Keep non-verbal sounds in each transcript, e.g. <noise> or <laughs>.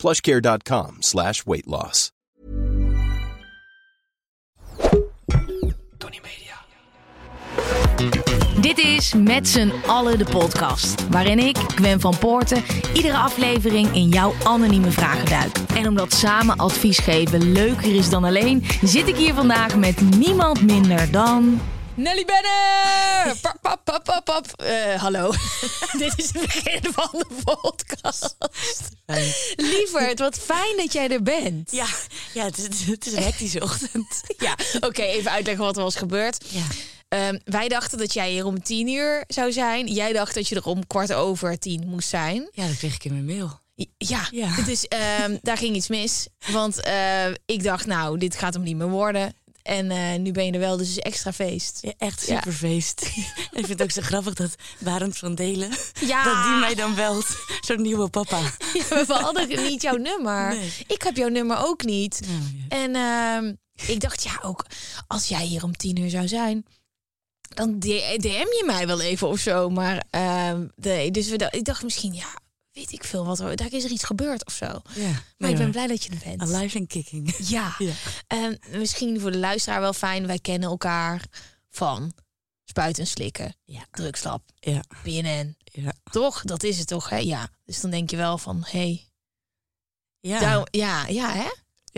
plushcare.com slash weight loss. Tony Media. Dit is Met z'n allen de podcast. Waarin ik, Gwen van Poorten, iedere aflevering in jouw anonieme vragen duik. En omdat samen advies geven leuker is dan alleen, zit ik hier vandaag met niemand minder dan. Nelly Benner! Pap, pap, pap, pap, pap. Eh, hallo. <laughs> Dit is het begin van de podcast. Lieverd, wat fijn dat jij er bent. Ja, ja het, is, het is een hectische ochtend. <laughs> Ja, oké, even uitleggen wat er was gebeurd. Ja. Ehm, wij dachten dat jij hier om tien uur zou zijn. Jij dacht dat je er om kwart over tien moest zijn. ja, dat kreeg ik in mijn mail. Ja, Ja. dus ehm, daar ging iets mis. Want eh, ik dacht, nou, dit gaat hem niet meer worden. En eh, nu ben je er wel, dus is extra feest. Ja, echt Ja. superfeest. <laughs> ik vind het ook zo grappig dat Barend van Delen, Ja. dat die mij dan belt. Zo'n nieuwe papa. <laughs> We hadden niet jouw nummer. Nee. Ik heb jouw nummer ook niet. En ehm, ik dacht, ja, ook als jij hier om tien uur zou zijn, dan DM je mij wel even of zo. Maar ehm, nee, dus we, ik dacht misschien, ja, weet ik veel wat er, daar is er iets gebeurd of zo. Ja, Maar ik ben blij dat je er bent. Alive and kicking. Ja. <laughs> Ja. En misschien voor de luisteraar wel fijn. Wij kennen elkaar van spuiten en slikken, Ja. drugslab, Ja, BNN. ja. Toch? Dat is het toch, hè? Ja. Dus dan denk je wel van, hé, hey, Ja. ja, ja, hè?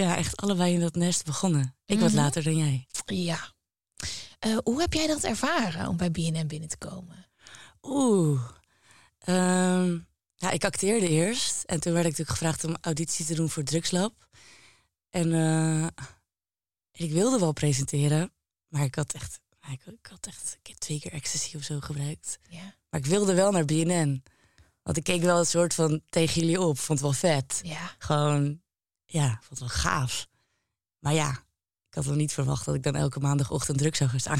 ja, echt allebei in dat nest begonnen. Ik wat Mhm. later dan jij. Ja. Eh, hoe heb jij dat ervaren om bij BNN binnen te komen? Oeh. Ehm, ja, ik acteerde eerst. En toen werd ik natuurlijk gevraagd om auditie te doen voor Drugslab. En eh, ik wilde wel presenteren. Maar ik had echt... Ik, ik had echt ik heb twee keer ecstasy of zo gebruikt. Maar ik wilde wel naar BNN. Want ik keek wel een soort van tegen jullie op. Vond het wel vet. Ja. Gewoon, ja, vond het wel gaaf. Maar ja, ik had wel niet verwacht dat ik dan elke maandagochtend drugs zou gaan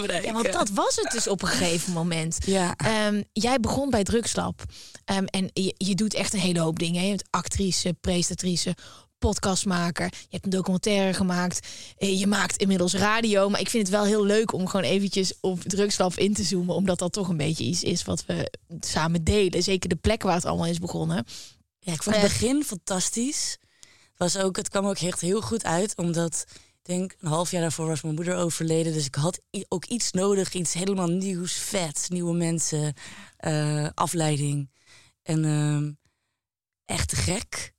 gebruiken. ja, want dat was het dus op een gegeven moment. Ja, Ehm, jij begon bij Drugslab. Ehm, en je, je doet echt een hele hoop dingen. hè. Je bent actrice, presentatrice, podcastmaker. Je hebt een documentaire gemaakt. Eh, Je maakt inmiddels radio. Maar ik vind het wel heel leuk om gewoon eventjes op Drugslab in te zoomen. Omdat dat toch een beetje iets is wat we samen delen. Zeker de plek waar het allemaal is begonnen. ja, ik vond het Eh. begin fantastisch. Het, was ook, het kwam ook echt heel goed uit, omdat denk een half jaar daarvoor was mijn moeder overleden. Dus ik had ook iets nodig, iets helemaal nieuws, vets, nieuwe mensen, eh, afleiding. En ehm, echt te gek.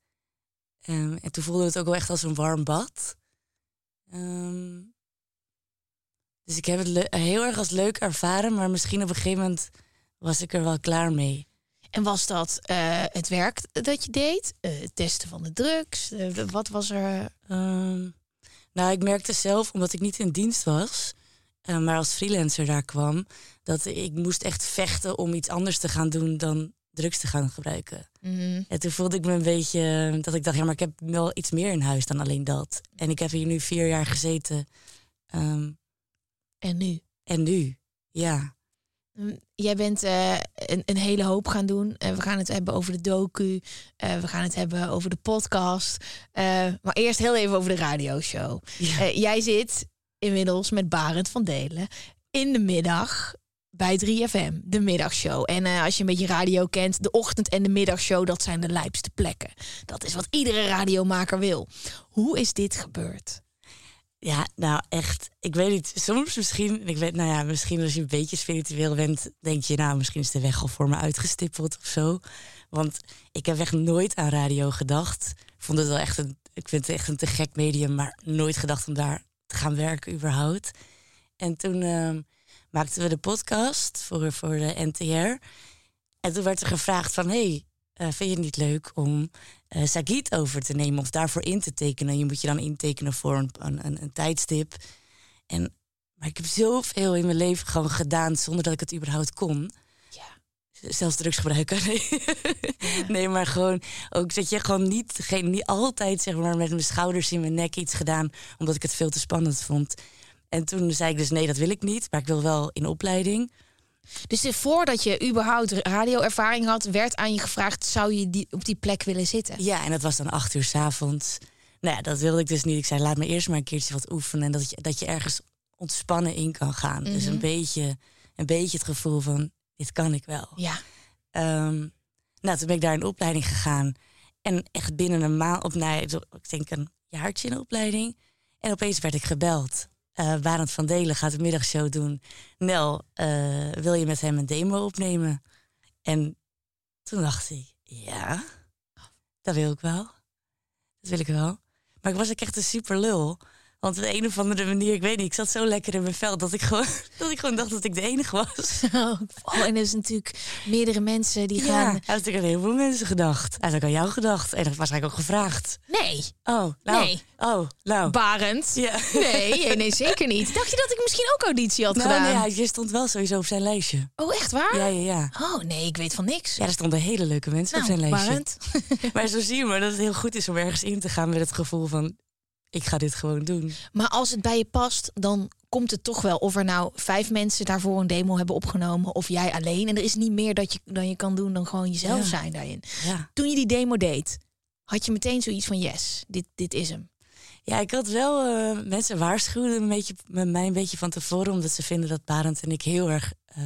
Ehm, en toen voelde het ook wel echt als een warm bad. Ehm, dus ik heb het heel erg als leuk ervaren, maar misschien op een gegeven moment was ik er wel klaar mee. En was dat eh, het werk dat je deed? Eh, het testen van de drugs? Wat was er? Nou, ik merkte zelf, omdat ik niet in dienst was, eh, maar als freelancer daar kwam, dat ik moest echt vechten om iets anders te gaan doen dan drugs te gaan gebruiken. Mhm. En toen voelde ik me een beetje eh, dat ik dacht, ja, maar ik heb wel iets meer in huis dan alleen dat. En ik heb hier nu vier jaar gezeten. Ehm, En nu? en nu, ja. Mm, Jij bent eh, een, een hele hoop gaan doen. Eh, we gaan het hebben over de docu. Eh, we gaan het hebben over de podcast. Maar eerst heel even over de radioshow. Ja. Jij zit inmiddels met Barend van Delen in de middag bij 3FM, de middagshow. En als je een beetje radio kent, de ochtend- en de middagshow, dat zijn de lijpste plekken. Dat is wat iedere radiomaker wil. Hoe is dit gebeurd? Ja, nou echt. Ik weet niet. Soms misschien, ik weet, nou ja, misschien als je een beetje spiritueel bent, denk je, nou, misschien is de weg al voor me uitgestippeld of zo. Want ik heb echt nooit aan radio gedacht. Ik vond het wel echt een, ik vind het echt een te gek medium, maar nooit gedacht om daar te gaan werken überhaupt. En toen ehm, maakten we de podcast voor, voor de NTR. En toen werd er gevraagd van, hey, eh, vind je het niet leuk om eh Sagit over te nemen of daarvoor in te tekenen? Je moet je dan intekenen voor een, een, een, tijdstip. En, maar ik heb zoveel in mijn leven gewoon gedaan zonder dat ik het überhaupt kon. Ja. Zelfs drugs gebruiken. Nee. <laughs> nee, maar gewoon ook dat je gewoon niet, geen, niet altijd zeg maar met mijn schouders in mijn nek iets gedaan omdat ik het veel te spannend vond. En toen zei ik dus nee, dat wil ik niet, maar ik wil wel in opleiding. Dus voordat je überhaupt radioervaring had, werd aan je gevraagd: zou je die, op die plek willen zitten? Ja, en dat was dan acht uur s avonds. Nou ja, dat wilde ik dus niet. Ik zei: laat me eerst maar een keertje wat oefenen. En dat je, dat je ergens ontspannen in kan gaan. Dus een Mhm. beetje, een beetje het gevoel van: dit kan ik wel. Ja. Ehm, nou, toen ben ik daar in opleiding gegaan. En echt binnen een maand, op, nou, ja, ik denk een jaartje in de opleiding. En opeens werd ik gebeld. Eh Barend van Delen gaat een middagshow doen. Nel, eh, wil je met hem een demo opnemen? En toen dacht ik, ja, dat wil ik wel. Dat wil ik wel. Maar ik was ook echt een super lul. Want op de een of andere manier, ik weet niet, ik zat zo lekker in mijn vel dat ik gewoon, <laughs> dat ik gewoon dacht dat ik de enige was. Oh, en er is natuurlijk meerdere mensen die Ja, gaan. hij had natuurlijk aan heel veel mensen gedacht. Had ook aan jou gedacht. En eigenlijk ook gevraagd. Nee, Oh, nou. Nee. Oh, nou. Barend. ja. Nee, nee, zeker niet. Dacht je dat ik misschien ook auditie had Nou, gedaan? nee, hij je stond wel sowieso op zijn lijstje. Oh, echt waar? Ja, ja, ja. Oh, nee, ik weet van niks. Ja, er stonden hele leuke mensen op nou, zijn lijstje. Barend. <laughs> Maar zo zie je maar dat het heel goed is om ergens in te gaan met het gevoel van... ik ga dit gewoon doen. Maar als het bij je past, dan komt het toch wel. Of er nou vijf mensen daarvoor een demo hebben opgenomen, of jij alleen. En er is niet meer dat je, dan je kan doen dan gewoon jezelf Ja. zijn daarin. Ja. Toen je die demo deed, had je meteen zoiets van: yes, dit, dit is hem. Ja, ik had wel... eh, mensen waarschuwden een beetje, met mij een beetje van tevoren... omdat ze vinden dat Barend en ik heel erg eh,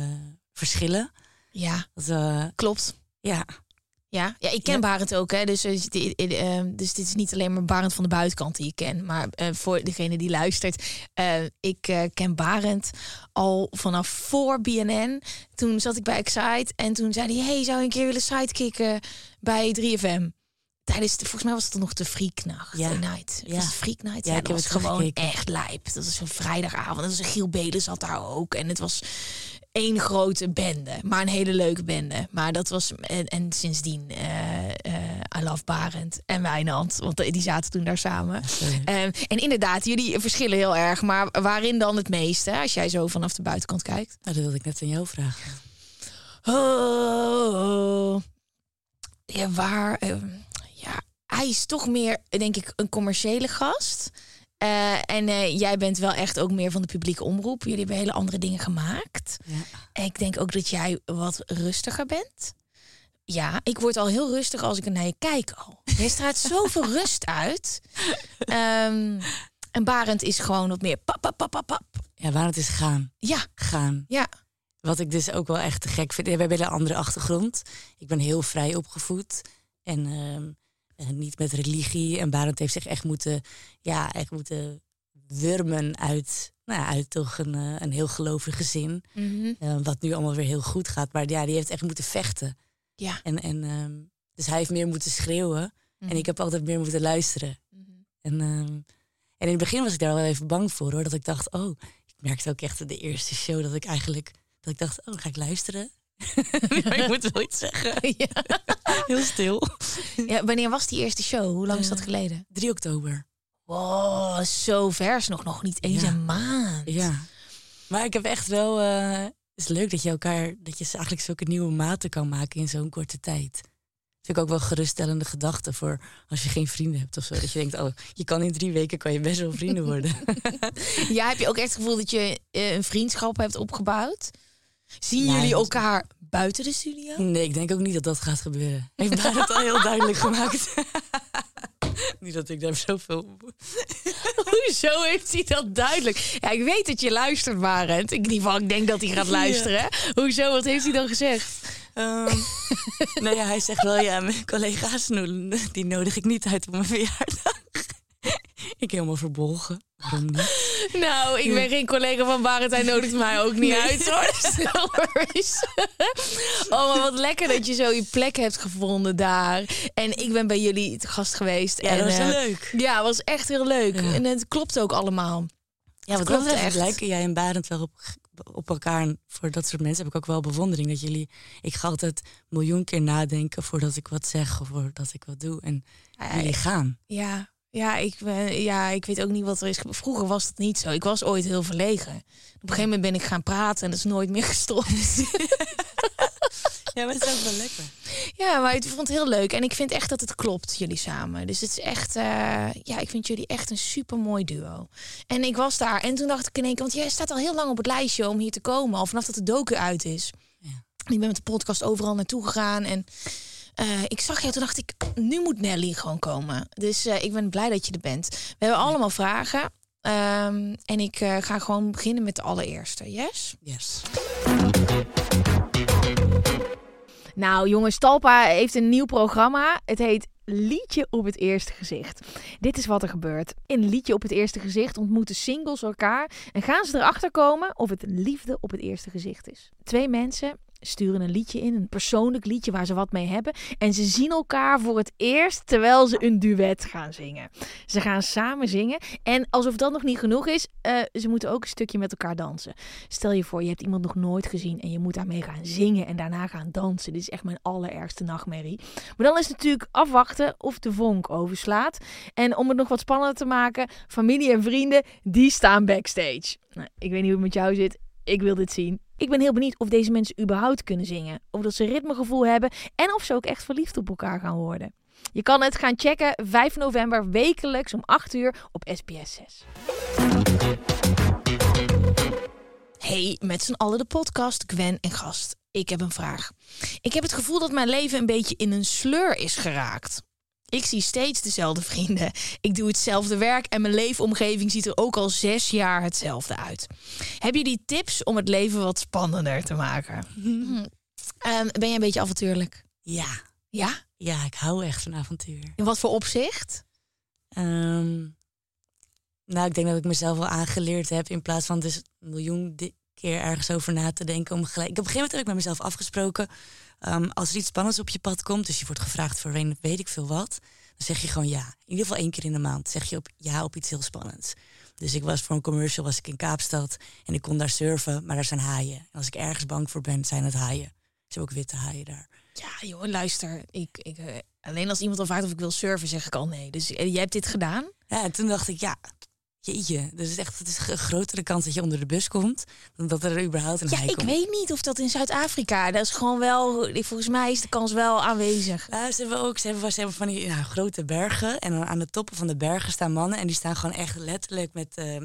verschillen. Ja, Dat, we- klopt. ja, Ja, ja ik ken Ja. Barend ook. Hè. Dus, eh, dit- eh, dus dit is niet alleen maar Barend van de buitenkant die ik ken. Maar eh, voor degene die luistert. ik ken Barend al vanaf voor BNN. Toen zat ik bij Excite. En toen zei hij... Hey, zou je een keer willen sidekicken bij 3FM? Tijdens de, volgens mij was het nog de Freaknacht. Ja. de Night. Ja. Was het Freaknight? Ja, Ja, ik dat heb was het gewoon echt lijp. Dat was een vrijdagavond. Dat was een Giel Belen zat daar ook. En het was één grote bende. Maar een hele leuke bende. Maar dat was... En, en sindsdien... eh eh I Love Barend en Wijnand. Want die zaten toen daar samen. Ehm, en inderdaad, jullie verschillen heel erg. Maar waarin dan het meeste? Als jij zo vanaf de buitenkant kijkt. Nou, dat wilde ik net aan jou vragen. Oh, ja, waar? ehm, ja, hij is toch meer, denk ik, een commerciële gast. Eh, en eh, jij bent wel echt ook meer van de publieke omroep. Jullie hebben hele andere dingen gemaakt. Ja. En ik denk ook dat jij wat rustiger bent. Ja, ik word al heel rustig als ik er naar je kijk al. Je straalt zoveel <laughs> rust uit. Ehm, en Barend is gewoon wat meer pap, pap, pap, pap, pap. Ja, het is gaan. Ja, Gaan. ja. Wat ik dus ook wel echt te gek vind. We hebben een andere achtergrond. Ik ben heel vrij opgevoed. En ehm, eh, niet met religie. En Barend heeft zich echt moeten, ja, echt moeten wurmen uit, nou ja, uit toch een, eh, een heel gelovig gezin. Mhm. Eh, wat nu allemaal weer heel goed gaat. Maar ja, die heeft echt moeten vechten. Ja. En, en, ehm, dus hij heeft meer moeten schreeuwen. En ik heb altijd meer moeten luisteren. Mhm. En, ehm, en in het begin was ik daar wel even bang voor hoor. Dat ik dacht, oh, ik merkte ook echt in de eerste show dat ik eigenlijk, dat ik dacht, oh, ga ik luisteren. <laughs> maar ik moet wel iets zeggen. <laughs> ja. Heel stil. Ja, wanneer was die eerste show? Hoe lang is dat Eh, geleden? 3 oktober. Wow, zo vers nog, nog niet eens Ja. een maand. Ja. Maar ik heb echt wel, eh, het is leuk dat je elkaar, dat je eigenlijk zulke nieuwe maten kan maken in zo'n korte tijd. Vind ik ook wel geruststellende gedachten voor als je geen vrienden hebt of zo. Dat je denkt, oh, je kan in drie weken kan je best wel vrienden worden. <laughs> Ja, heb je ook echt het gevoel dat je eh, een vriendschap hebt opgebouwd? Zien Ja, jullie dat- elkaar buiten de studio? Nee, ik denk ook niet dat dat gaat gebeuren. Heeft Barend het al heel duidelijk gemaakt. <laughs> niet dat ik daar zoveel... <laughs> Hoezo heeft hij dat duidelijk? Ja, ik weet dat je luistert, Barend. In ieder geval, ik denk dat hij gaat luisteren. Hoezo? Wat heeft hij dan gezegd? Ehm <laughs> nou ja, hij zegt wel, ja, mijn collega's, die nodig ik niet uit op mijn verjaardag. <laughs> ik helemaal verbolgen. Waarom niet? <laughs> Nou, ik ben geen collega van Barend. Hij nodigt mij ook niet uit, hoor. <laughs> No worries. Oh, maar wat lekker dat je zo je plek hebt gevonden daar. En ik ben bij jullie te gast geweest. Ja, en, dat was eh, leuk. Ja, was echt heel leuk. Ja. En het klopt ook allemaal. Ja, wat klopt echt. lijken jij en Barend wel op, op elkaar. Voor dat soort mensen heb ik ook wel bewondering. Dat jullie, ik ga altijd miljoen keer nadenken voordat ik wat zeg of voordat ik wat doe. En jullie gaan. Ja, ja, ik ben, ja, ik weet ook niet wat er is. Vroeger was dat niet zo. Ik was ooit heel verlegen. Op een gegeven moment ben ik gaan praten en dat is nooit meer <laughs> gestopt. Ja, maar het is ook wel lekker. Ja, maar ik vond het heel leuk. En ik vind echt dat het klopt, jullie samen. Dus het is echt, eh, ja, ik vind jullie echt een super mooi duo. En ik was daar en toen dacht ik in één keer, want jij staat al heel lang op het lijstje om hier te komen. Al vanaf dat de docu uit is. Ja. Ik ben met de podcast overal naartoe gegaan. En eh, ik zag jou, toen dacht ik, nu moet Nelly gewoon komen. Dus eh, ik ben blij dat je er bent. We hebben allemaal vragen. Ehm, en ik eh, ga gewoon beginnen met de allereerste. Yes? Yes. Nou jongens, Talpa heeft een nieuw programma. Het heet Liedje op het eerste gezicht. Dit is wat er gebeurt. In Liedje op het eerste gezicht ontmoeten singles elkaar en gaan ze erachter komen of het liefde op het eerste gezicht is. Twee mensen sturen een liedje in, een persoonlijk liedje waar ze wat mee hebben. En ze zien elkaar voor het eerst terwijl ze een duet gaan zingen. Ze gaan samen zingen. En alsof dat nog niet genoeg is, uh, ze moeten ook een stukje met elkaar dansen. Stel je voor, je hebt iemand nog nooit gezien en je moet daarmee gaan zingen en daarna gaan dansen. Dit is echt mijn allerergste nachtmerrie. Maar dan is het natuurlijk afwachten of de vonk overslaat. En om het nog wat spannender te maken, familie en vrienden, die staan backstage. Nou, ik weet niet hoe het met jou zit. Ik wil dit zien. Ik ben heel benieuwd of deze mensen überhaupt kunnen zingen. Of dat ze ritmegevoel hebben en of ze ook echt verliefd op elkaar gaan worden. Je kan het gaan checken 5 november wekelijks om 8 uur op SBS 6. Hey, met z'n allen de podcast Gwen en gast. Ik heb een vraag. Ik heb het gevoel dat mijn leven een beetje in een sleur is geraakt. Ik zie steeds dezelfde vrienden. Ik doe hetzelfde werk en mijn leefomgeving ziet er ook al zes jaar hetzelfde uit. Heb je die tips om het leven wat spannender te maken? <laughs> Hm. Um, ben je een beetje avontuurlijk? Ja. Ja? Ja, ik hou echt van avontuur. In wat voor opzicht? Um, nou, ik denk dat ik mezelf wel aangeleerd heb in plaats van dus een miljoen keer ergens over na te denken. Om gelijk... Ik heb op een gegeven moment heb ik met mezelf afgesproken. Um, als er iets spannends op je pad komt, dus je wordt gevraagd voor weet ik veel wat, dan zeg je gewoon ja. In ieder geval één keer in de maand zeg je op ja op iets heel spannends. Dus ik was voor een commercial was ik in Kaapstad en ik kon daar surfen, maar daar zijn haaien. En als ik ergens bang voor ben, zijn het haaien. Ze hebben ook witte haaien daar. Ja, joh, luister. Ik, ik, uh, alleen als iemand al vraagt of ik wil surfen, zeg ik al nee. Dus uh, jij hebt dit gedaan? Ja, en toen dacht ik, ja, jeetje, dus is echt het is een grotere kans dat je onder de bus komt dan dat er überhaupt een ja, haai ik komt. weet niet of dat in Zuid-Afrika, dat is gewoon wel, volgens mij is de kans wel aanwezig. Ja, ze hebben ook, ze hebben, ze hebben van die ja, grote bergen en dan aan de toppen van de bergen staan mannen en die staan gewoon echt letterlijk met, uh,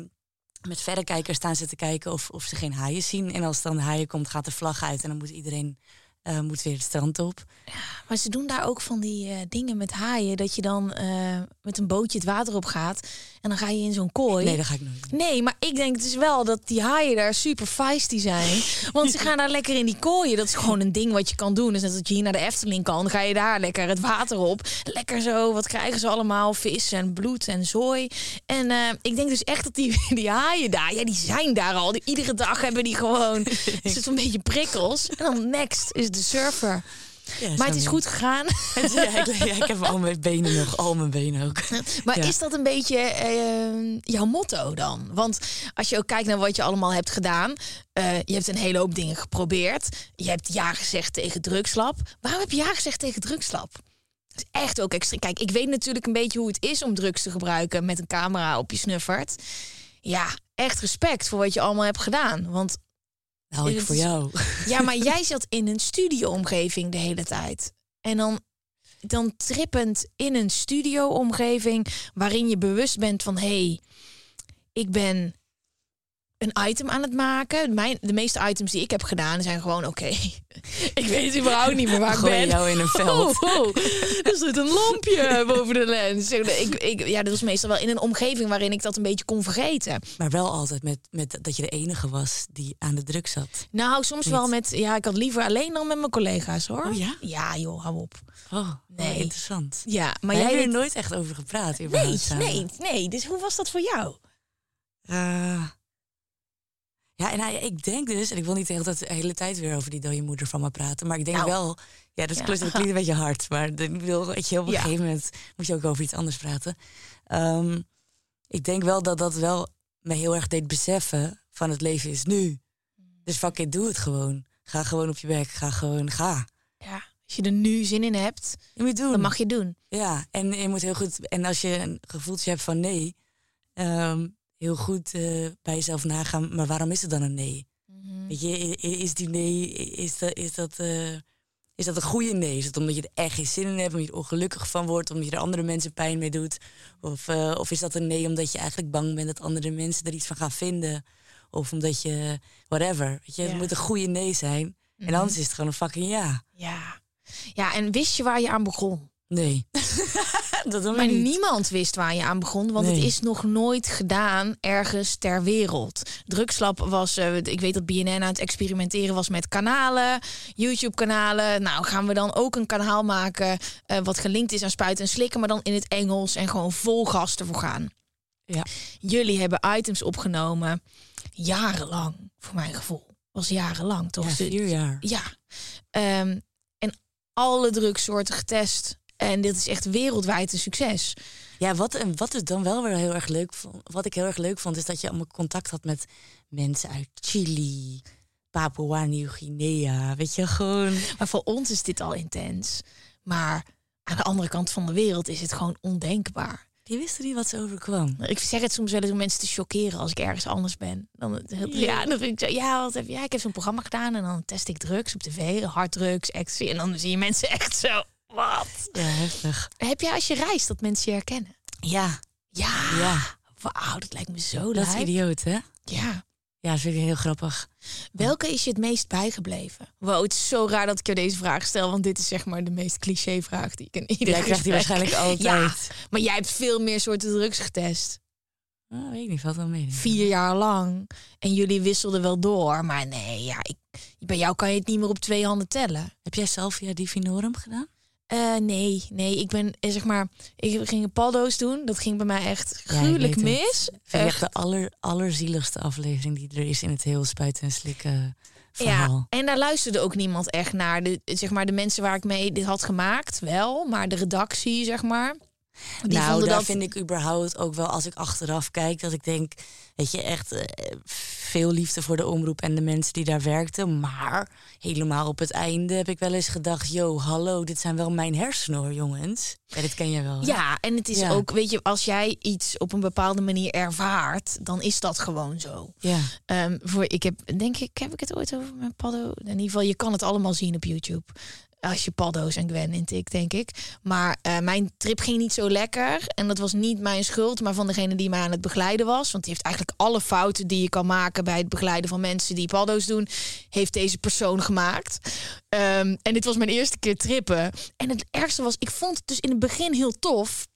met verrekijkers staan ze te kijken of, of ze geen haaien zien. En als dan de haaien komt, gaat de vlag uit en dan moet iedereen uh, moet weer het strand op. Ja, maar ze doen daar ook van die uh, dingen met haaien. Dat je dan uh, met een bootje het water op gaat. En dan ga je in zo'n kooi. Nee, dat ga ik nooit doen. Nee, maar ik denk dus wel dat die haaien daar super feisty zijn. Want ze gaan daar lekker in die kooien. Dat is gewoon een ding wat je kan doen. Dus net dat je hier naar de Efteling kan. Dan ga je daar lekker het water op. Lekker zo, wat krijgen ze allemaal? Vis en bloed en zooi. En ik denk dus echt dat die, <laughs> die haaien daar, ja, die zijn daar al. Die, iedere dag hebben die gewoon <laughs> is het een beetje prikkels. En dan next is de surfer. Ja, maar het is goed gegaan. <laughs> ja, ik, heb al mijn benen nog, al mijn benen ook. Maar Ja. is dat een beetje eh, jouw motto dan? Want als je ook kijkt naar wat je allemaal hebt gedaan. eh, je hebt een hele hoop dingen geprobeerd. Je hebt ja gezegd tegen drugslab. Waarom heb je ja gezegd tegen drugslab? Dat is echt ook extreem. Kijk, ik weet natuurlijk een beetje hoe het is om drugs te gebruiken met een camera op je snuffert. Ja, echt respect voor wat je allemaal hebt gedaan. Want Nou, ik voor jou. <laughs> ja, maar jij zat in een studioomgeving de hele tijd. En dan, dan trippend in een studioomgeving waarin je bewust bent van hé, hey, ik ben een item aan het maken. Mijn, de meeste items die ik heb gedaan zijn gewoon oké. <laughs> ik weet überhaupt niet meer waar ik Gooi ben. jou in een veld. <laughs> Oh, oh. Er zit een lampje <laughs> boven de lens. Ik, ik, ja, dat was meestal wel in een omgeving waarin ik dat een beetje kon vergeten. Maar wel altijd met, met dat je de enige was die aan de druk zat. Nou, soms Niet. wel met... Ja, ik had liever alleen dan met mijn collega's, hoor. Oh ja? Ja, joh, hou op. Oh, Nee. nee. interessant. Ja, maar jij... hebt er nooit echt over gepraat. Nee, nee, nee. Dus hoe was dat voor jou? Eh, ja, en ja, ik denk dus, en ik wil niet de hele, tijd, de hele tijd weer over die dode moeder van me praten, maar ik denk Nou. wel, ja, dat Ja. klinkt, dat klinkt een beetje hard, maar ik bedoel, weet je, op een Ja. gegeven moment moet je ook over iets anders praten. Ehm, ik denk wel dat dat wel me heel erg deed beseffen van het leven is nu. Dus fuck it, doe het gewoon. Ga gewoon op je bek, ga gewoon, ga. Ja, als je er nu zin in hebt, Je moet doen. dan mag je doen. Ja, en je moet heel goed. En als je een gevoeltje hebt van nee, ehm, heel goed eh, bij jezelf nagaan. Maar waarom is het dan een nee? Weet je, is die nee, is dat, is dat, eh, Is dat een goede nee? Is het omdat je er echt geen zin in hebt, omdat je er ongelukkig van wordt, omdat je er andere mensen pijn mee doet? Of, eh, of is dat een nee omdat je eigenlijk bang bent dat andere mensen er iets van gaan vinden? Of omdat je, whatever. Weet je, Ja. Het moet een goede nee zijn. En anders is het gewoon een fucking ja. Ja. Ja, en wist je waar je aan begon? Nee. <laughs> dat Maar niet. niemand wist waar je aan begon, want het is nog nooit gedaan ergens ter wereld. Drugslab was, eh, ik weet dat BNN aan het experimenteren was met kanalen, YouTube-kanalen. Nou, gaan we dan ook een kanaal maken eh, wat gelinkt is aan spuiten en slikken, maar dan in het Engels en gewoon vol gas ervoor gaan. Ja. Jullie hebben items opgenomen, jarenlang, voor mijn gevoel. Was jarenlang, toch? Ja, De- vier jaar. ja. Ehm, en alle drugsoorten getest. En dit is echt wereldwijd een succes. Ja, wat, en wat ik dan wel weer heel erg leuk vond, wat ik heel erg leuk vond, is dat je allemaal contact had met mensen uit Chili, Papua Nieuw-Guinea. Weet je, gewoon. Maar voor ons is dit al intens. Maar aan de andere kant van de wereld is het gewoon ondenkbaar. Die wisten niet wat ze overkwam. Ik zeg het soms wel eens om mensen te chockeren als ik ergens anders ben. Dan, ja, dan vind ik zo, ja, wat heb, ja, ik heb zo'n programma gedaan en dan test ik drugs op tv, harddrugs, ecstasy. En dan zie je mensen echt zo, wat? Ja, heftig. Heb je als je reist dat mensen je herkennen? Ja, Ja. ja. Wauw, dat lijkt me zo Dat is idioot, hè? Ja. Ja, dat vind ik heel grappig. Welke is je het meest bijgebleven? Wow, het is zo raar dat ik je deze vraag stel, want dit is zeg maar de meest cliché vraag die ik in ieder Jij krijgt die waarschijnlijk <laughs> Ja, altijd. maar jij hebt veel meer soorten drugs getest. Oh, weet ik niet, valt wel mee. Vier jaar lang. En jullie wisselden wel door. Maar nee, ja, ik, bij jou kan je het niet meer op twee handen tellen. Heb jij Salvia Divinorum gedaan? Eh, nee, nee, ik ben eh, zeg maar, ik ging een doen. Dat ging bij mij echt gruwelijk mis. Echt de aller, allerzieligste aflevering die er is in het heel spuiten en slikken verhaal. Ja, en daar luisterde ook niemand echt naar. De, zeg maar, de mensen waar ik mee dit had gemaakt, wel. Maar de redactie, zeg maar. Die nou, vonden daar dat. vind ik überhaupt ook wel, als ik achteraf kijk, dat ik denk, weet je, echt eh, veel liefde voor de omroep en de mensen die daar werkten. Maar helemaal op het einde heb ik wel eens gedacht, yo, hallo, dit zijn wel mijn hersenen hoor, jongens. Ja, dit ken je wel. hè? Ja, en het is Ja. ook, weet je, als jij iets op een bepaalde manier ervaart, dan is dat gewoon zo. Ja. Ehm, voor, ik heb, denk ik, heb ik het ooit over mijn paddo? In ieder geval, je kan het allemaal zien op YouTube. Als je paddo's en Gwen intikt, denk ik. Maar eh, mijn trip ging niet zo lekker. En dat was niet mijn schuld, maar van degene die mij aan het begeleiden was. Want die heeft eigenlijk alle fouten die je kan maken bij het begeleiden van mensen die paddo's doen, heeft deze persoon gemaakt. Ehm, en dit was mijn eerste keer trippen. En het ergste was, ik vond het dus in het begin heel tof.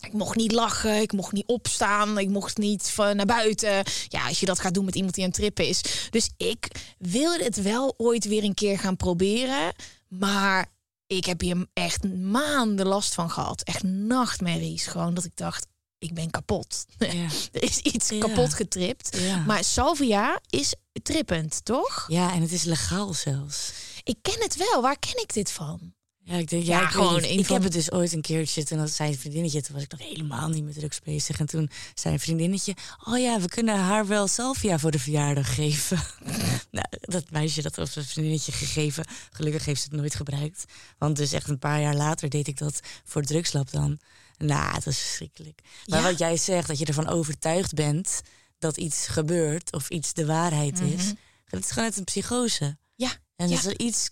Ik mocht niet lachen, ik mocht niet opstaan, ik mocht niet van naar buiten. Ja, als je dat gaat doen met iemand die aan het trippen is. Dus ik wilde het wel ooit weer een keer gaan proberen. Maar ik heb hier echt maanden last van gehad. Echt nachtmerries. Gewoon dat ik dacht, ik ben kapot. <laughs> Ja. er is iets Ja. kapot getript. Ja. Maar salvia is trippend, toch? ja, en het is legaal zelfs. Ik ken het wel. Waar ken ik dit van? Ja, ik denk, Ja, ja, ik gewoon Ik van- heb het dus ooit een keertje, toen had zei een vriendinnetje, toen was ik nog helemaal niet met drugs bezig. En toen zei een vriendinnetje, oh ja, we kunnen haar wel salvia voor de verjaardag geven. <laughs> nou, dat meisje dat was een vriendinnetje gegeven. Gelukkig heeft ze het nooit gebruikt. Want dus echt een paar jaar later deed ik dat voor drugslab dan. Nou, het was verschrikkelijk. Maar Ja. wat jij zegt, dat je ervan overtuigd bent dat iets gebeurt of iets de waarheid is. Het is gewoon net een psychose. Ja. En Ja. als er iets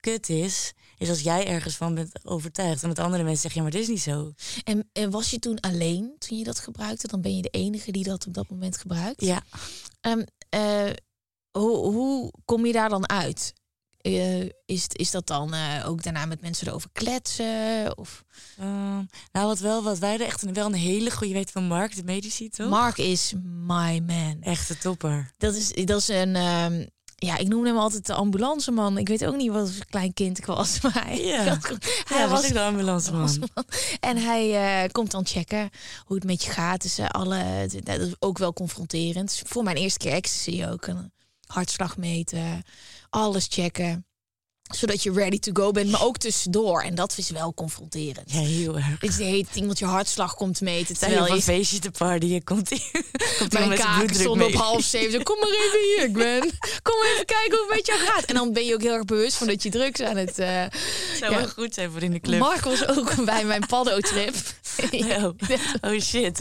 kut is, is als jij ergens van bent overtuigd. En met andere mensen zeggen, ja, maar dit is niet zo. En, en was je toen alleen toen je dat gebruikte? Dan ben je de enige die dat op dat moment gebruikt. Ja. Ehm, eh, hoe, hoe kom je daar dan uit? Eh, is, is dat dan eh, ook daarna met mensen erover kletsen? Of Ehm, nou, wat wel, wat wij er echt een, wel een hele goede, je weet van Mark, de medici, toch? Mark is my man. Echte topper. Dat is, dat is een. Ja, ik noemde hem altijd de ambulanceman. Ik weet ook niet wat voor klein kind ik was. <laughs> Maar hij, Ja. hij Ja, was was ik de ambulanceman. En hij eh, komt dan checken hoe het met je gaat. Dus eh, alle, dat is ook wel confronterend. Dus voor mijn eerste keer ecstasy ook. Een hartslag meten, alles checken. Zodat je ready to go bent, maar ook tussendoor. En dat is wel confronterend. Ja, heel erg. De heet iemand je hartslag komt meten. Zijn je Terwijl op een je feestje te partyen, komt hij <laughs> komt mijn bloeddruk stonden op half zeven. Kom maar even hier, ik ben. Kom even kijken hoe het met jou gaat. En dan ben je ook heel erg bewust van dat je drugs aan het... eh, zou ja. wel goed zijn voor in de club. Mark was ook bij mijn paddo-trip. <laughs> oh, oh shit.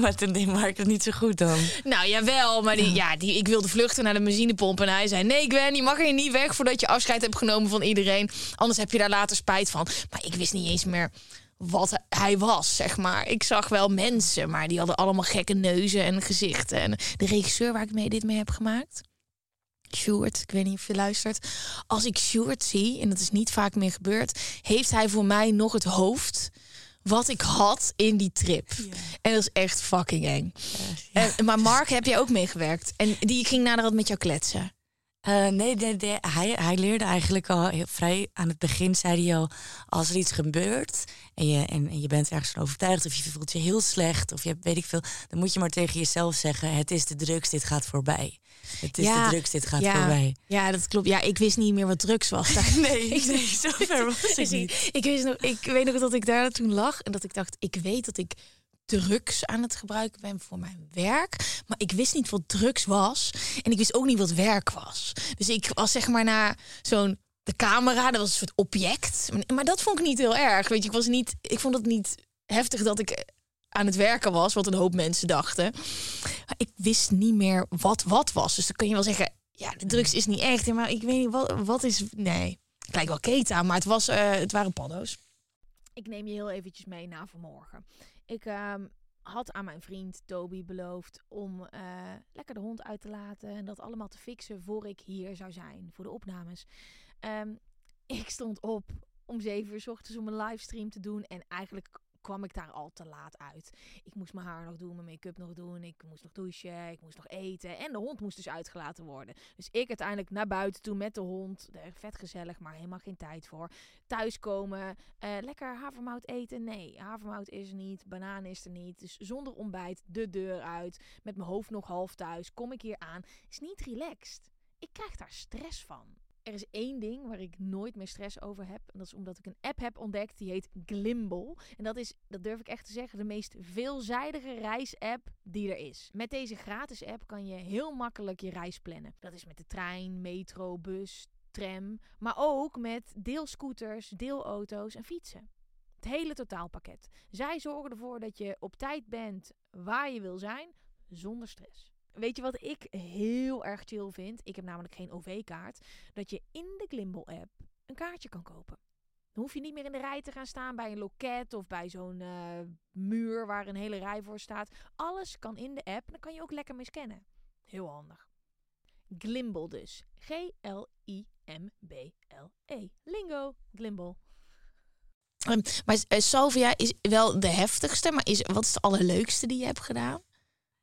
Maar toen deed Mark het niet zo goed dan. Nou, jawel, maar die, ja, die, ik wilde vluchten naar de benzinepomp. En hij zei, nee Gwen, je mag hier niet weg... voordat je afscheid hebt genomen van iedereen. Anders heb je daar later spijt van. Maar ik wist niet eens meer wat hij was, zeg maar. Ik zag wel mensen, maar die hadden allemaal gekke neuzen en gezichten. En de regisseur waar ik mee dit mee heb gemaakt... Sjoerd, ik weet niet of je luistert. Als ik Sjoerd zie, en dat is niet vaak meer gebeurd... heeft hij voor mij nog het hoofd wat ik had in die trip. En dat is echt fucking eng. Ja, en, maar Mark, heb jij ook meegewerkt? En die ging naderhand met jou kletsen. Uh, nee, hij, hij leerde eigenlijk al heel vrij aan het begin, zei hij al, als er iets gebeurt en je, en, en je bent ergens van overtuigd of je voelt je heel slecht of je weet ik veel, dan moet je maar tegen jezelf zeggen, het is de drugs, dit gaat voorbij. Het is ja, de drugs, dit gaat ja, voorbij. Ja, dat klopt. Ja, ik wist niet meer wat drugs was. <laughs> nee, <laughs> nee, zo ver was ik <laughs> niet. Ik, wist nog, ik weet nog dat ik daar toen lag en dat ik dacht, ik weet dat ik drugs aan het gebruiken ben voor mijn werk. Maar ik wist niet wat drugs was. En ik wist ook niet wat werk was. Dus ik was zeg maar naar zo'n de camera, dat was een soort object. Maar dat vond ik niet heel erg. Weet je, ik was niet. Ik vond het niet heftig dat ik aan het werken was, wat een hoop mensen dachten. Ik wist niet meer wat wat was. Dus dan kun je wel zeggen, ja, de drugs is niet echt. Maar ik weet niet wat, wat is. Nee, lijkt wel keta, maar het was, uh, het waren paddo's. Ik neem je heel eventjes mee naar vanmorgen. Ik ehm, had aan mijn vriend Toby beloofd om uh, lekker de hond uit te laten en dat allemaal te fixen voor ik hier zou zijn voor de opnames. Um, ik stond op om 7 uur s ochtends om een livestream te doen en eigenlijk kwam ik daar al te laat uit. Ik moest mijn haar nog doen, mijn make-up nog doen. Ik moest nog douchen, ik moest nog eten. En de hond moest dus uitgelaten worden. Dus ik uiteindelijk naar buiten toe met de hond. Vet gezellig, maar helemaal geen tijd voor. Thuiskomen, uh, lekker havermout eten. Nee, havermout is er niet, banaan is er niet. Dus zonder ontbijt de deur uit. Met mijn hoofd nog half thuis. Kom ik hier aan. Is niet relaxed. Ik krijg daar stress van er is één ding waar ik nooit meer stress over heb. En dat is omdat ik een app heb ontdekt die heet Glimble. En dat is, dat durf ik echt te zeggen, de meest veelzijdige reisapp die er is. Met deze gratis app kan je heel makkelijk je reis plannen. Dat is met de trein, metro, bus, tram. Maar ook met deelscooters, deelauto's en fietsen. Het hele totaalpakket. Zij zorgen ervoor dat je op tijd bent waar je wil zijn, zonder stress. Weet je wat ik heel erg chill vind? Ik heb namelijk geen OV-kaart. Dat je in de Glimble-app een kaartje kan kopen. Dan hoef je niet meer in de rij te gaan staan bij een loket of bij zo'n uh, muur waar een hele rij voor staat. Alles kan in de app. Dan kan je ook lekker mee scannen. Heel handig. Glimble dus. G-L-I-M-B-L-E. Lingo. Glimble. Um, maar uh, Salvia is wel de heftigste. Maar is, wat is het allerleukste die je hebt gedaan?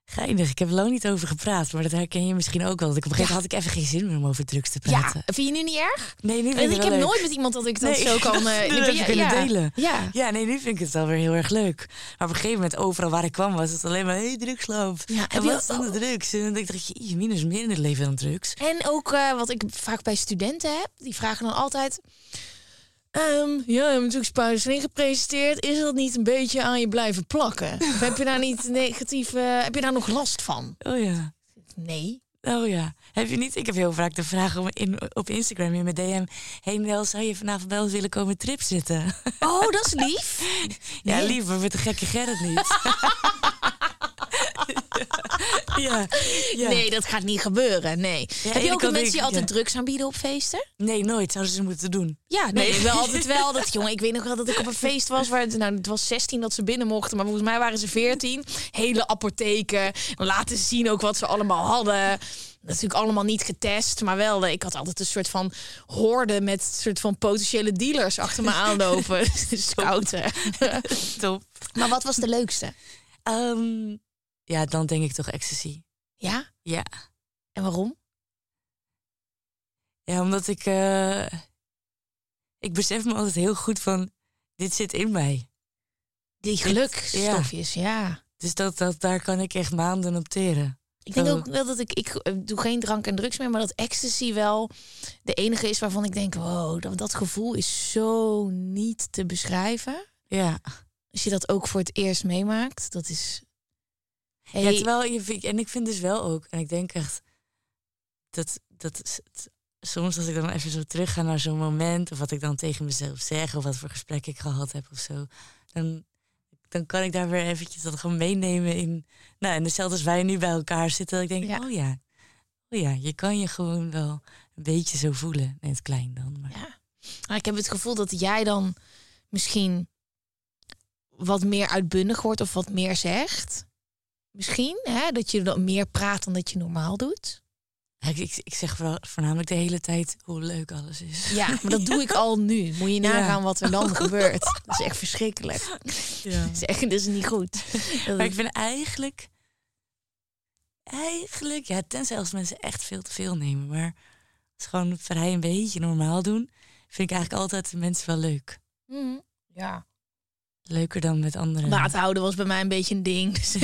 Geinig, ik heb er lang niet over gepraat, maar dat herken je misschien ook wel. Dat ik op een gegeven moment had ik even geen zin meer om over drugs te praten. Ja, vind je nu niet erg? Nee, nu vind ik, ik heb nooit met iemand dat ik dat zo kan <laughs> uh, ja, kunnen delen. Ja. ja, nee, nu vind ik het wel weer heel erg leuk. Maar op een gegeven moment, overal waar ik kwam, was het alleen maar, hey, drugsloop. Ja, en wat is dan de drugs? En dan denk ik, je minus meer in het leven dan drugs. En ook uh, wat ik vaak bij studenten heb, die vragen dan altijd... Um, ja, je hebt natuurlijk spuising gepresenteerd. Is dat niet een beetje aan je blijven plakken? Of <laughs> heb je daar niet negatief, uh, heb je daar nog last van? Oh ja. Nee. Oh ja. Heb je niet? Ik heb heel vaak de vraag om in, op Instagram in mijn DM. Hey Nel, zou je vanavond wel eens willen komen trip zitten? Oh, dat is lief. <laughs> ja, nee. lief, maar met de gekke Gerrit niet. <laughs> <laughs> ja, ja, Nee, dat gaat niet gebeuren. Nee. Heb je ook mensen die altijd drugs aanbieden op feesten? Nee, nooit. Zouden ze moeten doen. Ja, nee, nee. wel altijd <laughs> wel. Dat, jongen, ik weet nog wel dat ik op een feest was waar het, nou, het was 16 dat ze binnen mochten, maar volgens mij waren ze 14. Hele apotheken. Laten zien ook wat ze allemaal hadden natuurlijk allemaal niet getest, maar wel. Ik had altijd een soort van hoorde met een soort van potentiële dealers achter me <laughs> aanlopen. Scouten. Top. Maar wat was de leukste? Um, ja, dan denk ik toch ecstasy. Ja? Ja. En waarom? Ja, omdat ik... Uh, ik besef me altijd heel goed van... Dit zit in mij. Die gelukstofjes, ja. ja. Dus dat, dat, daar kan ik echt maanden op teren. Ik denk ook wel dat ik, ik eh, doe geen drank en drugs meer, maar dat ecstasy wel de enige is waarvan ik denk, wow, dat, dat gevoel is zo niet te beschrijven. Ja. Als je dat ook voor het eerst meemaakt, dat is Hey. Ja, terwijl je, en ik vind dus wel ook, en ik denk echt dat, dat soms als ik dan even zo terug ga naar zo'n moment, of wat ik dan tegen mezelf zeg, of wat voor gesprek ik gehad heb of zo, dan dan kan ik daar weer eventjes dat gewoon meenemen in. Nou, en hetzelfde als wij nu bij elkaar zitten. Dat ik denk, Ja. oh ja, oh ja, je kan je gewoon wel een beetje zo voelen. In het klein dan. Maar, Ja. Maar ik heb het gevoel dat jij dan misschien wat meer uitbundig wordt of wat meer zegt. Misschien, hè? dat je dan meer praat dan dat je normaal doet. Ik, ik, ik zeg vooral, voornamelijk de hele tijd hoe leuk alles is. Ja, maar dat doe ik <laughs> al nu. Moet je Ja. nagaan wat er dan gebeurt. Dat is echt verschrikkelijk. Ja. Dat is echt dat is niet goed. Maar ik vind eigenlijk, eigenlijk, ja, tenzij als mensen echt veel te veel nemen, maar gewoon vrij een beetje normaal doen, vind ik eigenlijk altijd de mensen wel leuk. Mhm. Ja. Leuker dan met anderen. Maat houden was bij mij een beetje een ding. <laughs> Dus-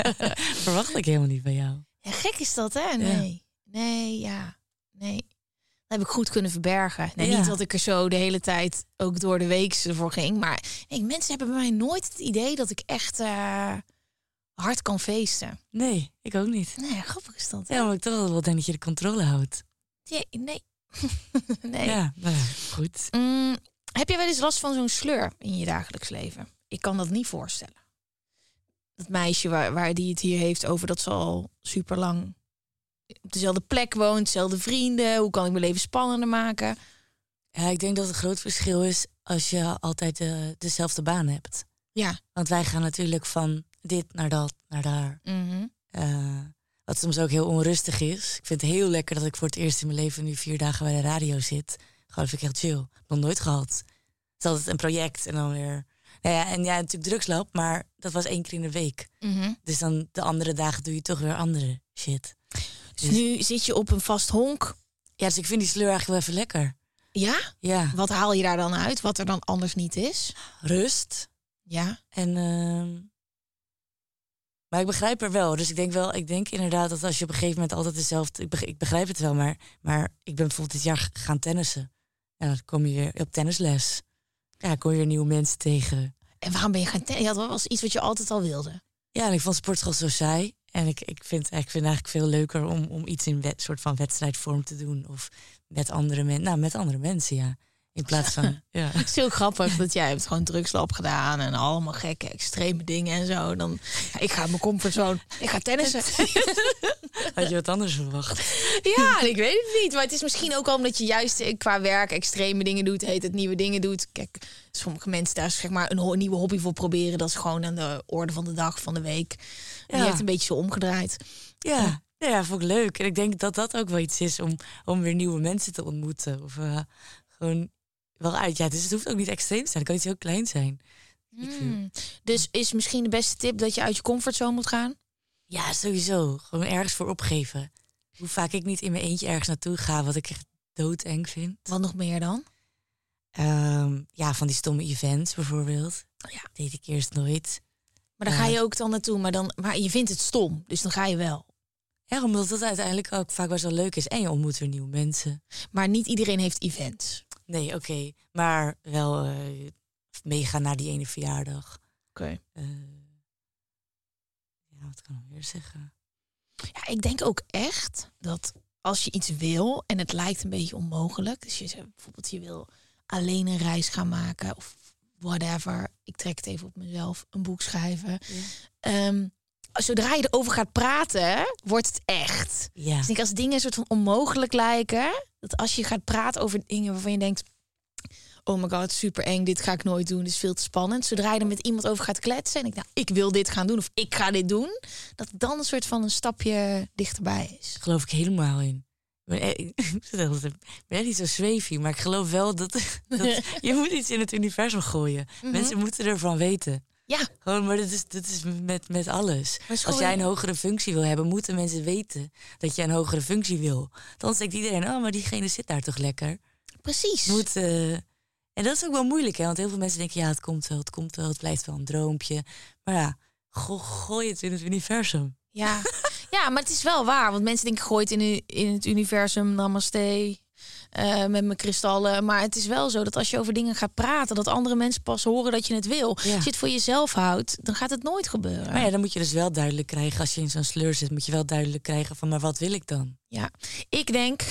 <laughs> Verwacht ik helemaal niet bij jou. Ja, gek is dat, hè? Nee. Nee, ja. Nee. Dat heb ik goed kunnen verbergen. Nee, Ja. Niet dat ik er zo de hele tijd ook door de week ervoor ging. Maar nee, mensen hebben bij mij nooit het idee dat ik echt eh, hard kan feesten. Nee, ik ook niet. Nee, grappig is dat. hè? Ja, omdat ik toch wel denk dat je de controle houdt. Ja, nee. <laughs> nee. Ja, nou ja, goed. Mm, heb je wel eens last van zo'n sleur in je dagelijks leven? Ik kan dat niet voorstellen. Dat meisje waar, waar die het hier heeft over dat ze al super lang op dezelfde plek woont, dezelfde vrienden. Hoe kan ik mijn leven spannender maken? Ja, ik denk dat het groot verschil is als je altijd de, dezelfde baan hebt. Ja. Want wij gaan natuurlijk van dit naar dat, naar daar. Mhm. Eh, wat soms ook heel onrustig is. Ik vind het heel lekker dat ik voor het eerst in mijn leven nu vier dagen bij de radio zit. Gewoon vind ik echt chill. Nog nooit gehad. Het is altijd een project en dan weer. Nou ja, en ja, natuurlijk drugslab, maar dat was één keer in de week. Mhm. Dus dan de andere dagen doe je toch weer andere shit. Dus nu zit je op een vast honk. Ja, dus ik vind die sleur eigenlijk wel even lekker. Ja? Ja, Wat haal je daar dan uit? Wat er dan anders niet is? rust. Ja. En, ehm, maar ik begrijp er wel. Dus ik denk wel, ik denk inderdaad dat als je op een gegeven moment altijd dezelfde. Ik begrijp, het wel, maar, maar ik ben bijvoorbeeld dit jaar gaan tennissen. En dan kom je weer op tennisles. Ja, kom je weer nieuwe mensen tegen. En waarom ben je gaan tennissen? Ja, dat was iets wat je altijd al wilde. Ja, en ik vond sportschool zo saai. En ik, ik, vind, ik vind eigenlijk veel leuker om, om iets in wet, soort van wedstrijdvorm te doen. Of met andere mensen. Nou, met andere mensen, ja. In plaats van. <laughs> ja. Het is heel grappig dat jij hebt gewoon drugslab gedaan en allemaal gekke extreme dingen en zo. Dan ja, ik ga mijn comfortzone. Ik ga tennissen. <laughs> Had je wat anders verwacht? ja, ik weet het niet. Maar het is misschien ook al omdat je juist eh, qua werk extreme dingen doet, heet het nieuwe dingen doet. Kijk, sommige mensen daar zeg maar een nieuwe hobby voor proberen. Dat is gewoon aan de orde van de dag, van de week. En je hebt een beetje zo omgedraaid. Ja, ja, ja, vond ik leuk. En ik denk dat dat ook wel iets is om, om weer nieuwe mensen te ontmoeten. Of eh, gewoon wel uit. Ja, dus het hoeft ook niet extreem te zijn. Het kan iets heel klein zijn. Hmm. Dus is misschien de beste tip dat je uit je comfortzone moet gaan? Ja, sowieso. Gewoon ergens voor opgeven. Hoe vaak ik niet in mijn eentje ergens naartoe ga, wat ik echt doodeng vind. Wat nog meer dan? Ehm, ja, van die stomme events bijvoorbeeld. Ja. Deed ik eerst nooit. Maar dan ga je ook dan naartoe, maar, dan, maar je vindt het stom. Dus dan ga je wel. Ja, omdat het uiteindelijk ook vaak best wel leuk is. En je ontmoet weer nieuwe mensen. Maar niet iedereen heeft events. Nee, oké. Maar wel eh, meegaan naar die ene verjaardag. Oké. Eh, ja, wat kan ik weer zeggen? Ja, ik denk ook echt dat als je iets wil en het lijkt een beetje onmogelijk. Dus je zegt bijvoorbeeld je wil alleen een reis gaan maken of whatever. Ik trek het even op mezelf, een boek schrijven. Ehm, zodra je erover gaat praten, wordt het echt. Ja. Dus ik als dingen een soort van onmogelijk lijken, dat als je gaat praten over dingen waarvan je denkt, oh my god, super eng, dit ga ik nooit doen, dit is veel te spannend. Zodra je er met iemand over gaat kletsen en ik, nou, ik wil dit gaan doen of ik ga dit doen, dat het dan een soort van een stapje dichterbij is. geloof ik helemaal in. Ik ben, <laughs> niet zo zweefie, maar ik geloof wel dat, <laughs> dat <laughs> je moet iets in het universum gooien. Mensen moeten ervan weten. Ja, Gewoon, maar dat is, dat is met, met alles. Als jij een hogere functie wil hebben, moeten mensen weten dat jij een hogere functie wil. Dan denkt iedereen, oh, maar diegene zit daar toch lekker. precies. Moet, eh, En dat is ook wel moeilijk, hè? Want heel veel mensen denken, ja, het komt wel, het komt wel, het blijft wel een droompje. Maar ja, go- gooi het in het universum. Ja. ja, maar het is wel waar. Want mensen denken, gooit in, u- in het universum, namaste, eh, met mijn kristallen. Maar het is wel zo dat als je over dingen gaat praten, dat andere mensen pas horen dat je het wil. Ja. Als je het voor jezelf houdt, dan gaat het nooit gebeuren. Maar ja, dan moet je dus wel duidelijk krijgen, als je in zo'n sleur zit, moet je wel duidelijk krijgen van, maar wat wil ik dan? Ja, ik denk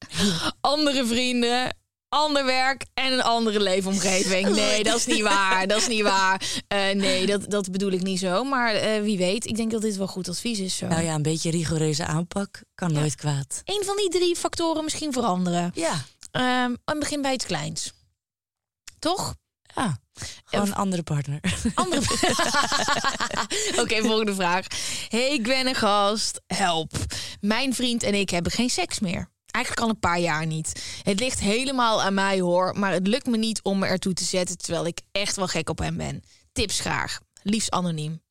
<laughs> andere vrienden, ander werk en een andere leefomgeving. <laughs> Nee, dat is niet waar. Dat is niet waar. Eh, nee, dat, dat bedoel ik niet zo. Maar eh, wie weet, ik denk dat dit wel goed advies is. Zo. Nou ja, een beetje rigoureuze aanpak kan nooit kwaad. Eén van die drie factoren misschien veranderen. Ja. Ehm en begin bij het kleins. Toch? Ja. Gewoon een andere partner. <laughs> Andere... <laughs> Oké, volgende vraag. Hey Gwen en gast, help. Mijn vriend en ik hebben geen seks meer. Eigenlijk al een paar jaar niet. Het ligt helemaal aan mij hoor, maar het lukt me niet om me ertoe te zetten terwijl ik echt wel gek op hem ben. Tips graag, liefst anoniem.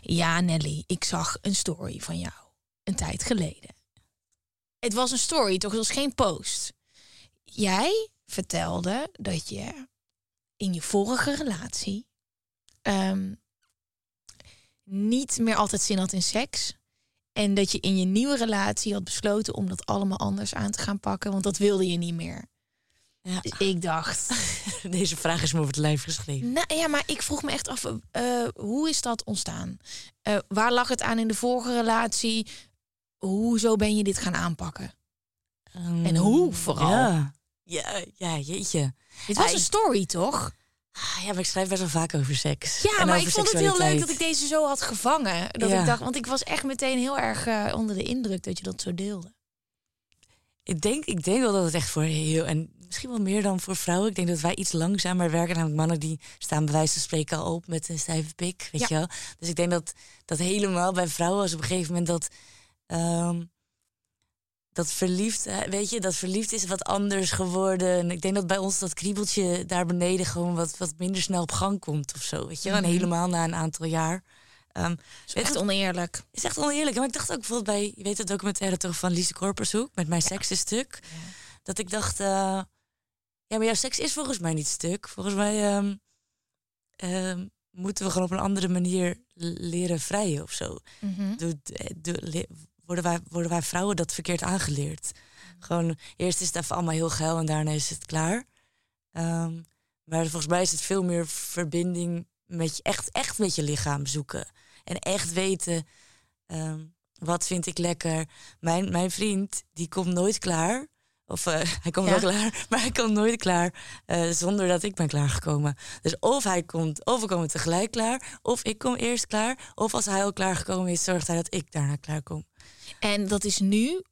Ja, Nelly, ik zag een story van jou een tijd geleden. Het was een story, toch? Het was geen post. Jij vertelde dat je in je vorige relatie ehm, niet meer altijd zin had in seks. En dat je in je nieuwe relatie had besloten om dat allemaal anders aan te gaan pakken, want dat wilde je niet meer. Ja. Dus ik dacht. <laughs> Deze vraag is me over het lijf geschreven. Nou ja, maar ik vroeg me echt af, uh, hoe is dat ontstaan? Uh, waar lag het aan in de vorige relatie? Hoezo ben je dit gaan aanpakken? Um, en hoe vooral? Ja, ja, ja jeetje. Dit was een story, toch? Ah, ja, maar ik schrijf best wel vaak over seks. Ja, en maar ik vond het heel leuk dat ik deze zo had gevangen. Dat Ja. ik dacht, want ik was echt meteen heel erg uh, onder de indruk dat je dat zo deelde. Ik denk, ik denk wel dat het echt voor heel... En misschien wel meer dan voor vrouwen. Ik denk dat wij iets langzamer werken. Namelijk mannen die staan bij wijze van spreken al op met een stijve pik. Weet Ja. je wel? Dus ik denk dat dat helemaal bij vrouwen... als op een gegeven moment dat... ehm, dat verliefd, eh, weet je, dat verliefd is wat anders geworden. En ik denk dat bij ons dat kriebeltje daar beneden gewoon wat, wat minder snel op gang komt of zo. Weet je? En Mhm. helemaal na een aantal jaar. Dat is echt je, oneerlijk. is echt oneerlijk. Maar ik dacht ook bijvoorbeeld bij, je weet het documentaire toch van Lise Korpershoek met mijn seks is stuk. Dat ik dacht, eh, ja, maar jouw seks is volgens mij niet stuk. Volgens mij ehm, ehm, moeten we gewoon op een andere manier leren vrijen of zo. Mhm. Doe, doe- le- worden, wij, worden wij vrouwen dat verkeerd aangeleerd? Gewoon, eerst is het even allemaal heel geil en daarna is het klaar. Ehm, maar volgens mij is het veel meer verbinding met je, echt, echt met je lichaam zoeken. En echt weten, ehm, wat vind ik lekker. Mijn, mijn vriend, die komt nooit klaar. Of eh, <laughs> hij komt Ja. wel klaar, maar hij komt nooit klaar eh, zonder dat ik ben klaargekomen. Dus of hij komt, of we komen tegelijk klaar, of ik kom eerst klaar. Of als hij al klaargekomen is, zorgt hij dat ik daarna klaar kom. En dat is nu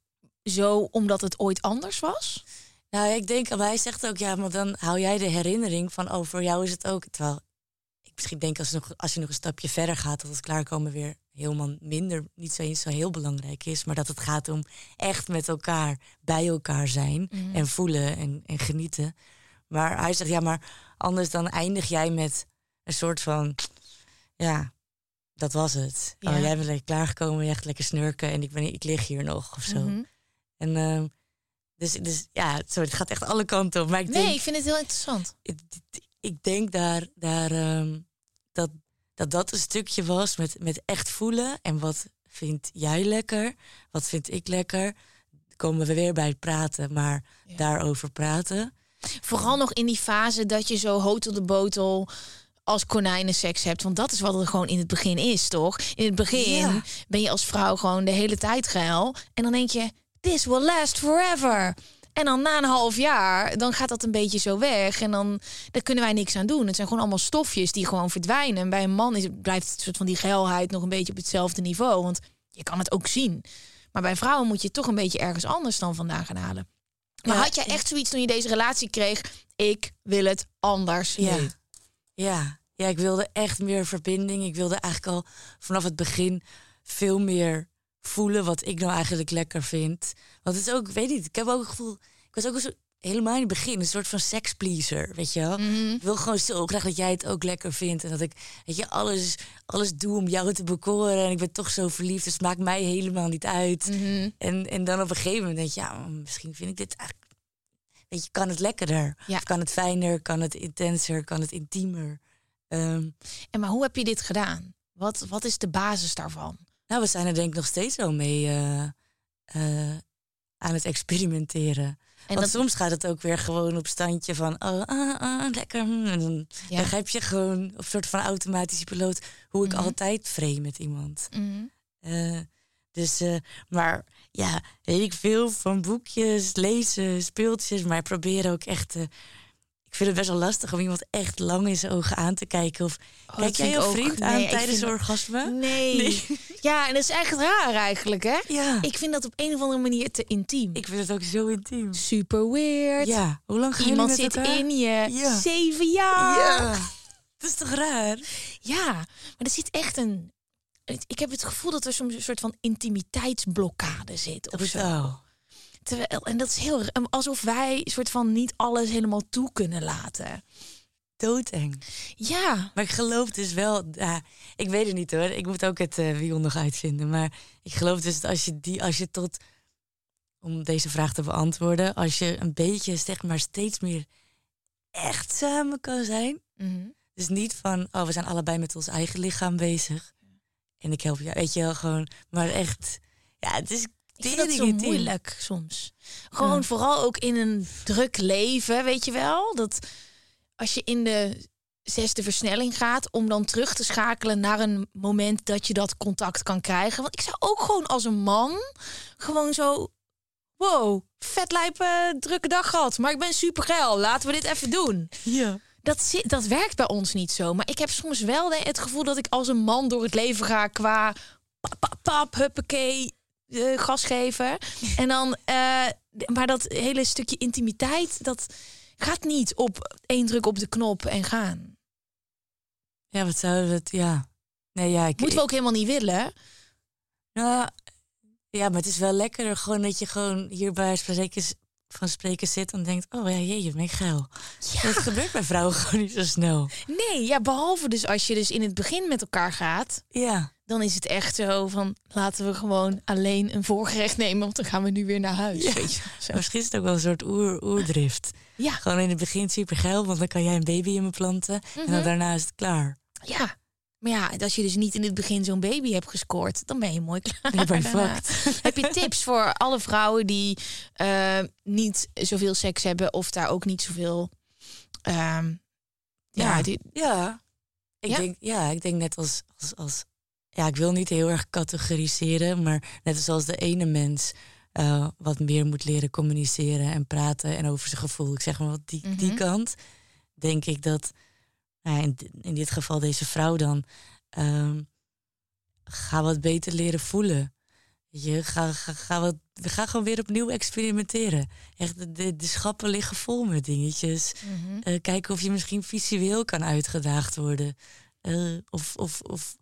zo omdat het ooit anders was? Nou, ik denk, hij zegt ook, ja, maar dan hou jij de herinnering van, oh, voor jou is het ook. Terwijl ik misschien denk, als, nog, als je nog een stapje verder gaat, dat het klaarkomen weer helemaal minder, niet zo eens zo heel belangrijk is. Maar dat het gaat om echt met elkaar, bij elkaar zijn Mhm. en voelen en, en genieten. Maar hij zegt, ja, maar anders dan eindig jij met een soort van, ja, dat was het. Ja. Oh, jij bent lekker klaargekomen, je echt lekker snurken en ik, ben, ik lig hier nog of zo. Mhm. En ehm, dus, dus ja, sorry, het gaat echt alle kanten op. Maar ik Nee, denk, ik vind het heel interessant. ik, ik denk daar, daar ehm, dat, dat dat een stukje was met, met echt voelen. En wat vind jij lekker? Wat vind ik lekker? Komen we weer bij het praten, maar Ja. daarover praten. Vooral nog in die fase dat je zo hotel de botel als konijnen seks hebt. Want dat is wat het gewoon in het begin is, toch? In het begin ben je als vrouw gewoon de hele tijd geil. En dan denk je, this will last forever. En dan na een half jaar, dan gaat dat een beetje zo weg. En dan daar kunnen wij niks aan doen. Het zijn gewoon allemaal stofjes die gewoon verdwijnen. En bij een man is, het- blijft het soort van die geilheid nog een beetje op hetzelfde niveau. Want je kan het ook zien. Maar bij vrouwen moet je het toch een beetje ergens anders dan vandaan gaan halen. Maar Ja, had jij echt zoiets toen je deze relatie kreeg? Ik wil het anders. Ja. Ja. ja, ik wilde echt meer verbinding. Ik wilde eigenlijk al vanaf het begin veel meer voelen wat ik nou eigenlijk lekker vind. Want het is ook, weet niet, ik heb ook het gevoel, ik was ook zo, helemaal in het begin een soort van sexpleaser, weet je wel. Mhm. Ik wil gewoon zo graag dat jij het ook lekker vindt. En dat ik weet je, alles, alles doe om jou te bekoren. En ik ben toch zo verliefd, dus het maakt mij helemaal niet uit. Mhm. En, en dan op een gegeven moment denk je, ja, misschien vind ik dit eigenlijk... Weet je, kan het lekkerder? Ja. Of kan het fijner? Kan het intenser? Kan het intiemer? Ehm, En maar hoe heb je dit gedaan? Wat, wat is de basis daarvan? nou, we zijn er denk ik nog steeds wel mee eh, eh, aan het experimenteren. En Want dat, soms gaat het ook weer gewoon op standje van... Oh, ah, ah, lekker. hm. En dan, Ja. heb je gewoon op soort van automatische piloot... hoe ik Mhm. altijd vreem met iemand. Mhm. Eh, Dus, eh, maar ja, weet ik veel van boekjes, lezen, speeltjes, maar proberen ook echt. eh, ik vind het best wel lastig om iemand echt lang in zijn ogen aan te kijken. Of Oh, kijk dat jij je ik ook. vriend Nee, aan ik tijdens vind dat- orgasme? Nee. <laughs> Nee. Ja, en dat is echt raar eigenlijk, hè? Ja. Ik vind dat op een of andere manier te intiem. Ik vind het ook zo intiem. Super weird. Ja, hoe lang gaan Iemand zit elkaar? in je. Ja. Zeven jaar. Ja. <laughs> Dat is toch raar? Ja, maar er zit echt een... Ik heb het gevoel dat er soms een soort van intimiteitsblokkade zit. Of zo. Terwijl, en dat is heel... Alsof wij een soort van niet alles helemaal toe kunnen laten. Doodeng. Ja. Maar ik geloof dus wel, ja, ik weet het niet hoor. Ik moet ook het uh, wiel nog uitvinden. Maar ik geloof dus dat als je die, als je tot, om deze vraag te beantwoorden, als je een beetje, zeg maar, steeds meer echt samen kan zijn. Mhm. Dus niet van, oh, we zijn allebei met ons eigen lichaam bezig. En ik help je, weet je wel, gewoon, maar echt, ja, het is. Ik vind dat zo moeilijk soms. Gewoon Ja. vooral ook in een druk leven, weet je wel? Dat als je in de zesde versnelling gaat, om dan terug te schakelen naar een moment dat je dat contact kan krijgen. Want ik zou ook gewoon als een man gewoon zo. Wow, vet lijpe drukke dag gehad. Maar ik ben super geil. Laten we dit even doen. Ja. Dat, dat werkt bij ons niet zo. Maar ik heb soms wel het gevoel dat ik als een man door het leven ga qua pap, pap, pap huppakee, eh, gas geven. <laughs> En dan, eh, maar dat hele stukje intimiteit, dat gaat niet op één druk op de knop en gaan. Ja, wat zouden we het, ja. Nee, ja, ik, Moeten we ook helemaal niet willen. Nou, ja, maar het is wel lekkerder gewoon dat je gewoon hier bij spreken, van spreken zit en denkt, oh ja, jee, je bent geil. Dat gebeurt bij vrouwen <laughs> gewoon niet zo snel. Nee, ja, behalve dus als je dus in het begin met elkaar gaat, Ja, dan is het echt zo van laten we gewoon alleen een voorgerecht nemen, want dan gaan we nu weer naar huis. Ja. Weet je, <laughs> zo. misschien is het ook wel een soort oer, oerdrift. Ja. Gewoon in het begin super geil, want dan kan jij een baby in me planten en dan daarna is het klaar. Ja. Maar ja, als je dus niet in het begin zo'n baby hebt gescoord, dan ben je mooi <laughs> klaar. Je. <laughs> Heb je tips voor alle vrouwen die eh, niet zoveel seks hebben of daar ook niet zoveel. ehm, ja, Ja. die, Ja, ik, Ja? Denk, ja, ik denk net als, als, als... Ja, ik wil niet heel erg categoriseren, maar net zoals de ene mens eh, wat meer moet leren communiceren en praten en over zijn gevoel, ik zeg maar wat die, die Mhm. kant, denk ik dat nou ja, in, in dit geval deze vrouw dan ehm, ga wat beter leren voelen. Je ga, ga, ga, wat, ga gewoon weer opnieuw experimenteren. Echt, de, de, schappen liggen vol met dingetjes. Mhm. Eh, kijken of je misschien visueel kan uitgedaagd worden. Eh, of of, of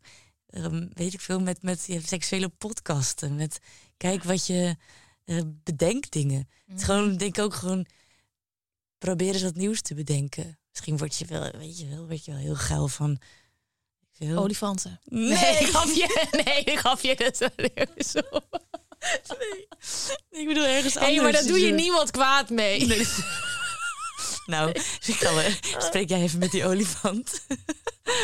ehm, weet ik veel, met, met je seksuele podcasten. Met kijk wat je eh, bedenkt dingen. Het is gewoon, denk ik ook gewoon, probeer eens wat nieuws te bedenken. Misschien word je wel, weet je wel, word je wel heel geil van. Veel. Olifanten. Nee. Nee, grapje. Dat is wel heel zo. ik bedoel ergens anders. maar daar doe je niemand kwaad mee. <laughs> Nou, <laughs> wel- spreek jij even met die olifant. <laughs>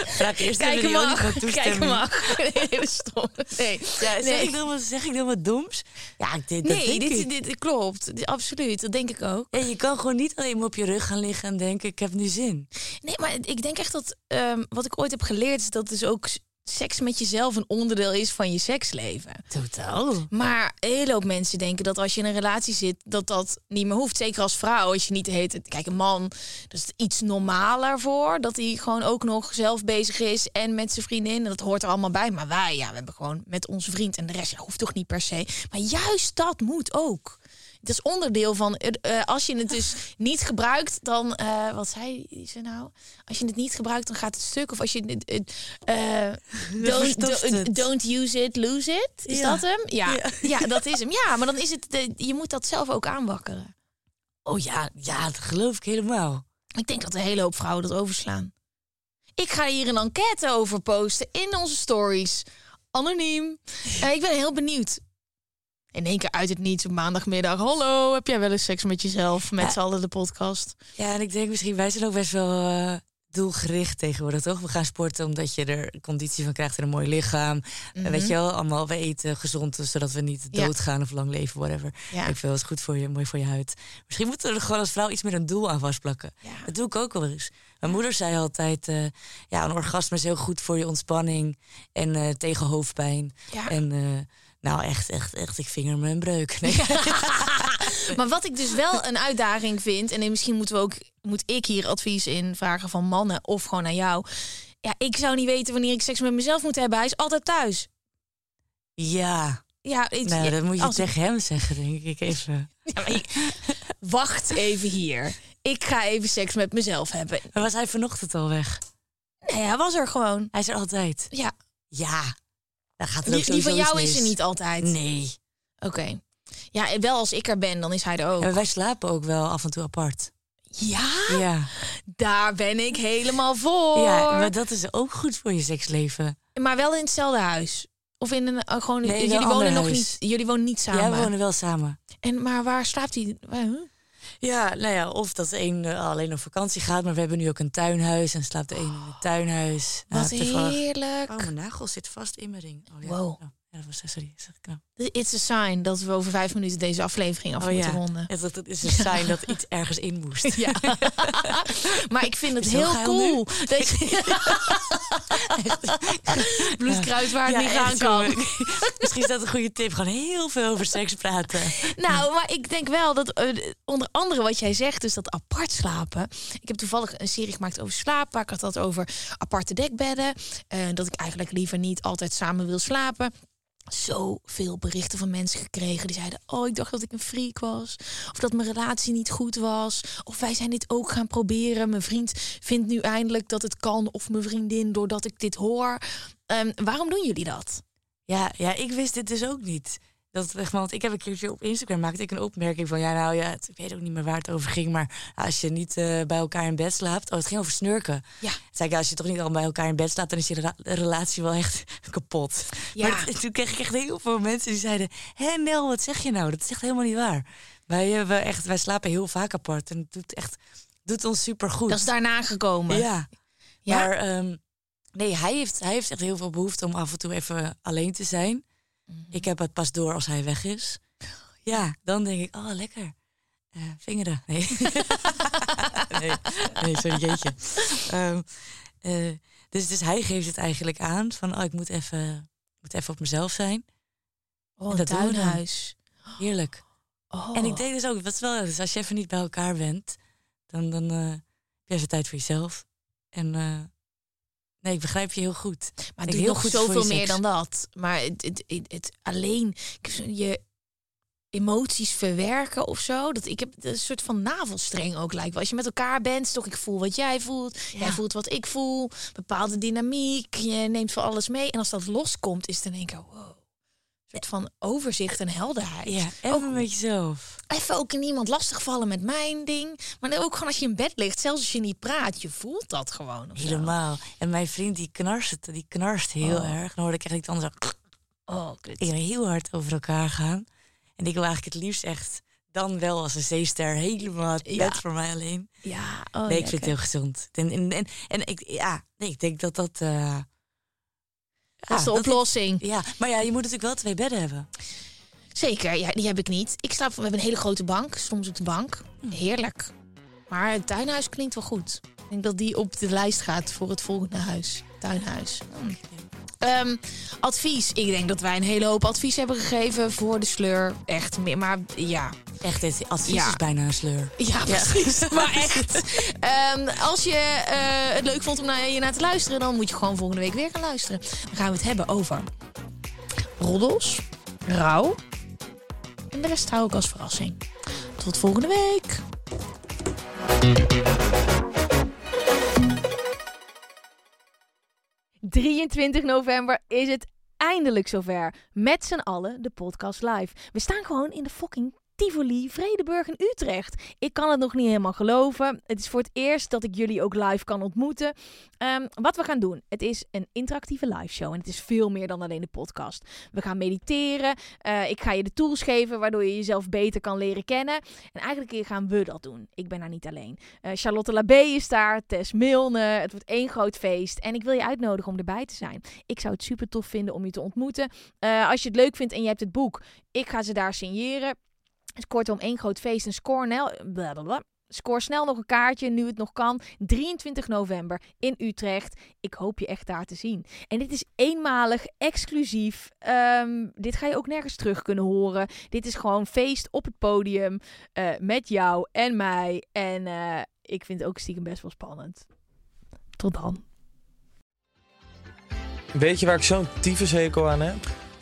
Vraag eerst even Kijken die olifant toestemming. Kijken mag. Nee, stom. Nee. Ja, zeg, Nee. ik dan wat, zeg ik dan wat doms? Ja, ik, dat Nee, denk dit, ik. dit, dit klopt. Absoluut. Dat denk ik ook. Ja, je kan gewoon niet alleen maar op je rug gaan liggen en denken, ik heb nu zin. Nee, maar ik denk echt dat ehm, wat ik ooit heb geleerd is dat dus ook seks met jezelf een onderdeel is van je seksleven. Totaal. Maar een hele hoop mensen denken dat als je in een relatie zit, dat dat niet meer hoeft. Zeker als vrouw, als je niet heet. Kijk, een man, dat is iets normaler voor. Dat hij gewoon ook nog zelf bezig is en met zijn vriendin. En dat hoort er allemaal bij. Maar wij, ja, we hebben gewoon met onze vriend en de rest ja, hoeft toch niet per se. Maar juist dat moet ook. Is onderdeel van, eh, als je het dus <laughs> niet gebruikt, dan, eh, wat zei ze nou? Als je het niet gebruikt, dan gaat het stuk. Of als je het, eh, <laughs> don't, use it, lose it. Is Ja. dat hem? Ja. Ja. <laughs> Ja. dat is hem. Ja, maar dan is het, de, je moet dat zelf ook aanwakkeren. Oh ja, ja, dat geloof ik helemaal. Ik denk dat een hele hoop vrouwen dat overslaan. Ik ga hier een enquête over posten in onze stories. Anoniem. Ik ben heel benieuwd. In één keer uit het niets op maandagmiddag. Hallo, heb jij wel eens seks met jezelf? Met Ja. z'n allen de podcast. Ja, en ik denk misschien, wij zijn ook best wel eh, doelgericht tegenwoordig, toch? We gaan sporten omdat je er conditie van krijgt en een mooi lichaam. En weet je wel, allemaal, we eten gezond, dus zodat we niet Mhm. Ja. doodgaan of lang leven, whatever. Ja. Ik vind het goed voor je, mooi voor je huid. Misschien moeten we er gewoon als vrouw iets meer een doel aan vastplakken. Ja. Dat doe ik ook wel eens. Mijn moeder zei altijd, eh, ja, een orgasme is heel goed voor je ontspanning en eh, tegen hoofdpijn. En Nou, echt, echt, echt. Ik vinger me een breuk. Nee. <laughs> Maar wat ik dus wel een uitdaging vind, en misschien moeten we ook, moet ik hier advies in vragen van mannen of gewoon aan jou. Ja, ik zou niet weten wanneer ik seks met mezelf moet hebben. Hij is altijd thuis. Ja, Ja, ik, nou, dat moet je als- tegen hem zeggen, denk ik even. Ja, ik- wacht even hier. Ik ga even seks met mezelf hebben. Maar was hij vanochtend al weg? Nee, hij was er gewoon. Hij is er altijd. Ja, Ja, dan gaat het die, die van jou is er niet altijd. Nee. Oké. Ja, wel als ik er ben, dan is hij er ook. En wij slapen ook wel af en toe apart. Ja, Ja. daar ben ik helemaal voor. ja, maar dat is ook goed voor je seksleven. Maar wel in hetzelfde huis. Of in een gewoon. Nee, jullie wonen nog huis. niet. Jullie wonen niet samen. Ja, we wonen wel samen. En maar waar slaapt hij? Huh? Ja, nou ja, of dat de een eh, alleen op vakantie gaat, maar we hebben nu ook een tuinhuis en slaapt de een in het tuinhuis. Nou, Wat heerlijk. Oh, mijn nagel zit vast in mijn ring. Oh, ja. Wow. Oh, ja, dat was dat. It's a sign dat we over vijf minuten deze aflevering af Oh moeten ja, ronden. Het, het is een sign dat iets ergens in moest. <laughs> Ja. <laughs> maar ik vind het Is heel cool. Dat je... <laughs> Bloedkruid waar het niet gaan kan. Misschien is dat een goede tip. Gewoon heel veel over seks praten. Nou, maar ik denk wel dat eh, onder andere wat jij zegt, dus dat apart slapen. Ik heb toevallig een serie gemaakt over slapen. Ik had dat over aparte dekbedden. eh, dat ik eigenlijk liever niet altijd samen wil slapen. Zoveel berichten van mensen gekregen die zeiden: Oh, ik dacht dat ik een freak was. Of dat mijn relatie niet goed was. Of wij zijn dit ook gaan proberen. Mijn vriend vindt nu eindelijk dat het kan. Of mijn vriendin, doordat ik dit hoor. Ehm, waarom doen jullie dat? Ja, ja, ik wist dit dus ook niet. Dat, echt, want ik heb een keertje op Instagram maakte ik een opmerking van ja, nou ja, het- ik weet ook niet meer waar het over ging, maar als je niet eh, bij elkaar in bed slaapt, oh, het ging over snurken. Ja. Toen zei ik, als je toch niet al bij elkaar in bed slaapt, dan is je rela- relatie wel echt <laughs> kapot. Ja. Maar toen kreeg ik echt heel veel mensen die zeiden, hé Nel, wat zeg je nou? Dat is echt helemaal niet waar. Wij, hebben echt, wij slapen heel vaak apart en het doet echt, doet ons super goed. Dat is daarna gekomen. Ja. Ja? Maar ehm, nee, hij heeft, hij heeft echt heel veel behoefte om af en toe even alleen te zijn. Mhm. Ik heb het pas door als hij weg is. Ja, dan denk ik, oh lekker. Eh, vingeren. Nee. <laughs> nee, nee, sorry, jeetje. Eh, dus, dus hij geeft het eigenlijk aan van, oh, ik moet even, moet even op mezelf zijn. Oh, En dat tuinhuis. Heerlijk. Oh. En ik denk dus ook, wat is wel, dus als je even niet bij elkaar bent, dan, dan eh, heb je even tijd voor jezelf. En nee, ik begrijp je heel goed. Maar het doet heel nog goed zoveel meer dan dat. Maar het, het, het, het alleen je emoties verwerken of zo. Dat ik heb is een soort van navelstreng ook lijkt. Als je met elkaar bent, is toch ik voel wat jij voelt. Jij Ja. voelt wat ik voel. Bepaalde dynamiek. Je neemt voor alles mee. En als dat loskomt, is het in één keer wow. Soort van overzicht en helderheid. Ja, even met jezelf. Even ook niemand lastigvallen met mijn ding. Maar ook gewoon als je in bed ligt, zelfs als je niet praat, je voelt dat gewoon. Helemaal. En mijn vriend die knarst, die knarst heel Oh. erg. Dan hoorde ik echt iets anders. zo- <tsk> Oh, kut. Ik heel hard over elkaar gaan. En ik wil eigenlijk het liefst echt dan wel als een zeester helemaal Ja. bed voor mij alleen. Ja, oh, nee, ik vind het heel gezond. En, en, en, en ik, ja, nee, ik denk dat dat... eh, Dat is de oplossing. ja, maar ja, je moet natuurlijk wel twee bedden hebben. Zeker, ja, die heb ik niet. Ik slaap, we hebben een hele grote bank, soms op de bank. Heerlijk. Maar het tuinhuis klinkt wel goed. Ik denk dat die op de lijst gaat voor het volgende huis. Tuinhuis. Hm. Ehm, advies. Ik denk dat wij een hele hoop advies hebben gegeven voor de sleur. Echt meer. Maar ja, Echt, dit advies Ja. is bijna een sleur. ja, precies. <laughs> maar echt. Ehm, als je eh, het leuk vond om naar je naar te luisteren, dan moet je gewoon volgende week weer gaan luisteren. Dan gaan we het hebben over roddels, rouw. En de rest hou ik als verrassing. Tot volgende week. ...23 november is het eindelijk zover. Met z'n allen de podcast live. We staan gewoon in de fucking Tivoli, Vredeburg in Utrecht. Ik kan het nog niet helemaal geloven. Het is voor het eerst dat ik jullie ook live kan ontmoeten. Ehm, wat we gaan doen, het is een interactieve live show. En het is veel meer dan alleen de podcast. We gaan mediteren. Eh, ik ga je de tools geven waardoor je jezelf beter kan leren kennen. En eigenlijk gaan we dat doen. Ik ben daar niet alleen. Eh, Charlotte Labé is daar, Tess Milne. Het wordt één groot feest. En ik wil je uitnodigen om erbij te zijn. Ik zou het super tof vinden om je te ontmoeten. Eh, als je het leuk vindt en je hebt het boek, ik ga ze daar signeren. Is kortom één groot feest, een score. Blablabla. Scoor snel nog een kaartje, nu het nog kan. 23 november in Utrecht. Ik hoop je echt daar te zien. En dit is eenmalig, exclusief. Ehm, dit ga je ook nergens terug kunnen horen. Dit is gewoon feest op het podium uh, met jou en mij. En uh, ik vind het ook stiekem best wel spannend. Tot dan. Weet je waar ik zo'n tyfushekel aan heb?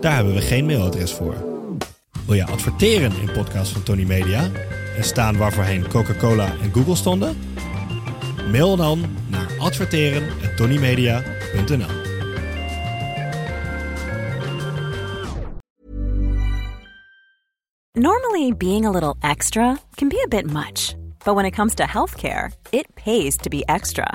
Daar hebben we geen mailadres voor. Wil je adverteren in podcasts van Tony Media en staan waarvoorheen Coca-Cola en Google stonden? Mail dan naar adverteren@tonymedia.nl. Normally being a little extra can be a bit much, but when it comes to healthcare, it pays to be extra.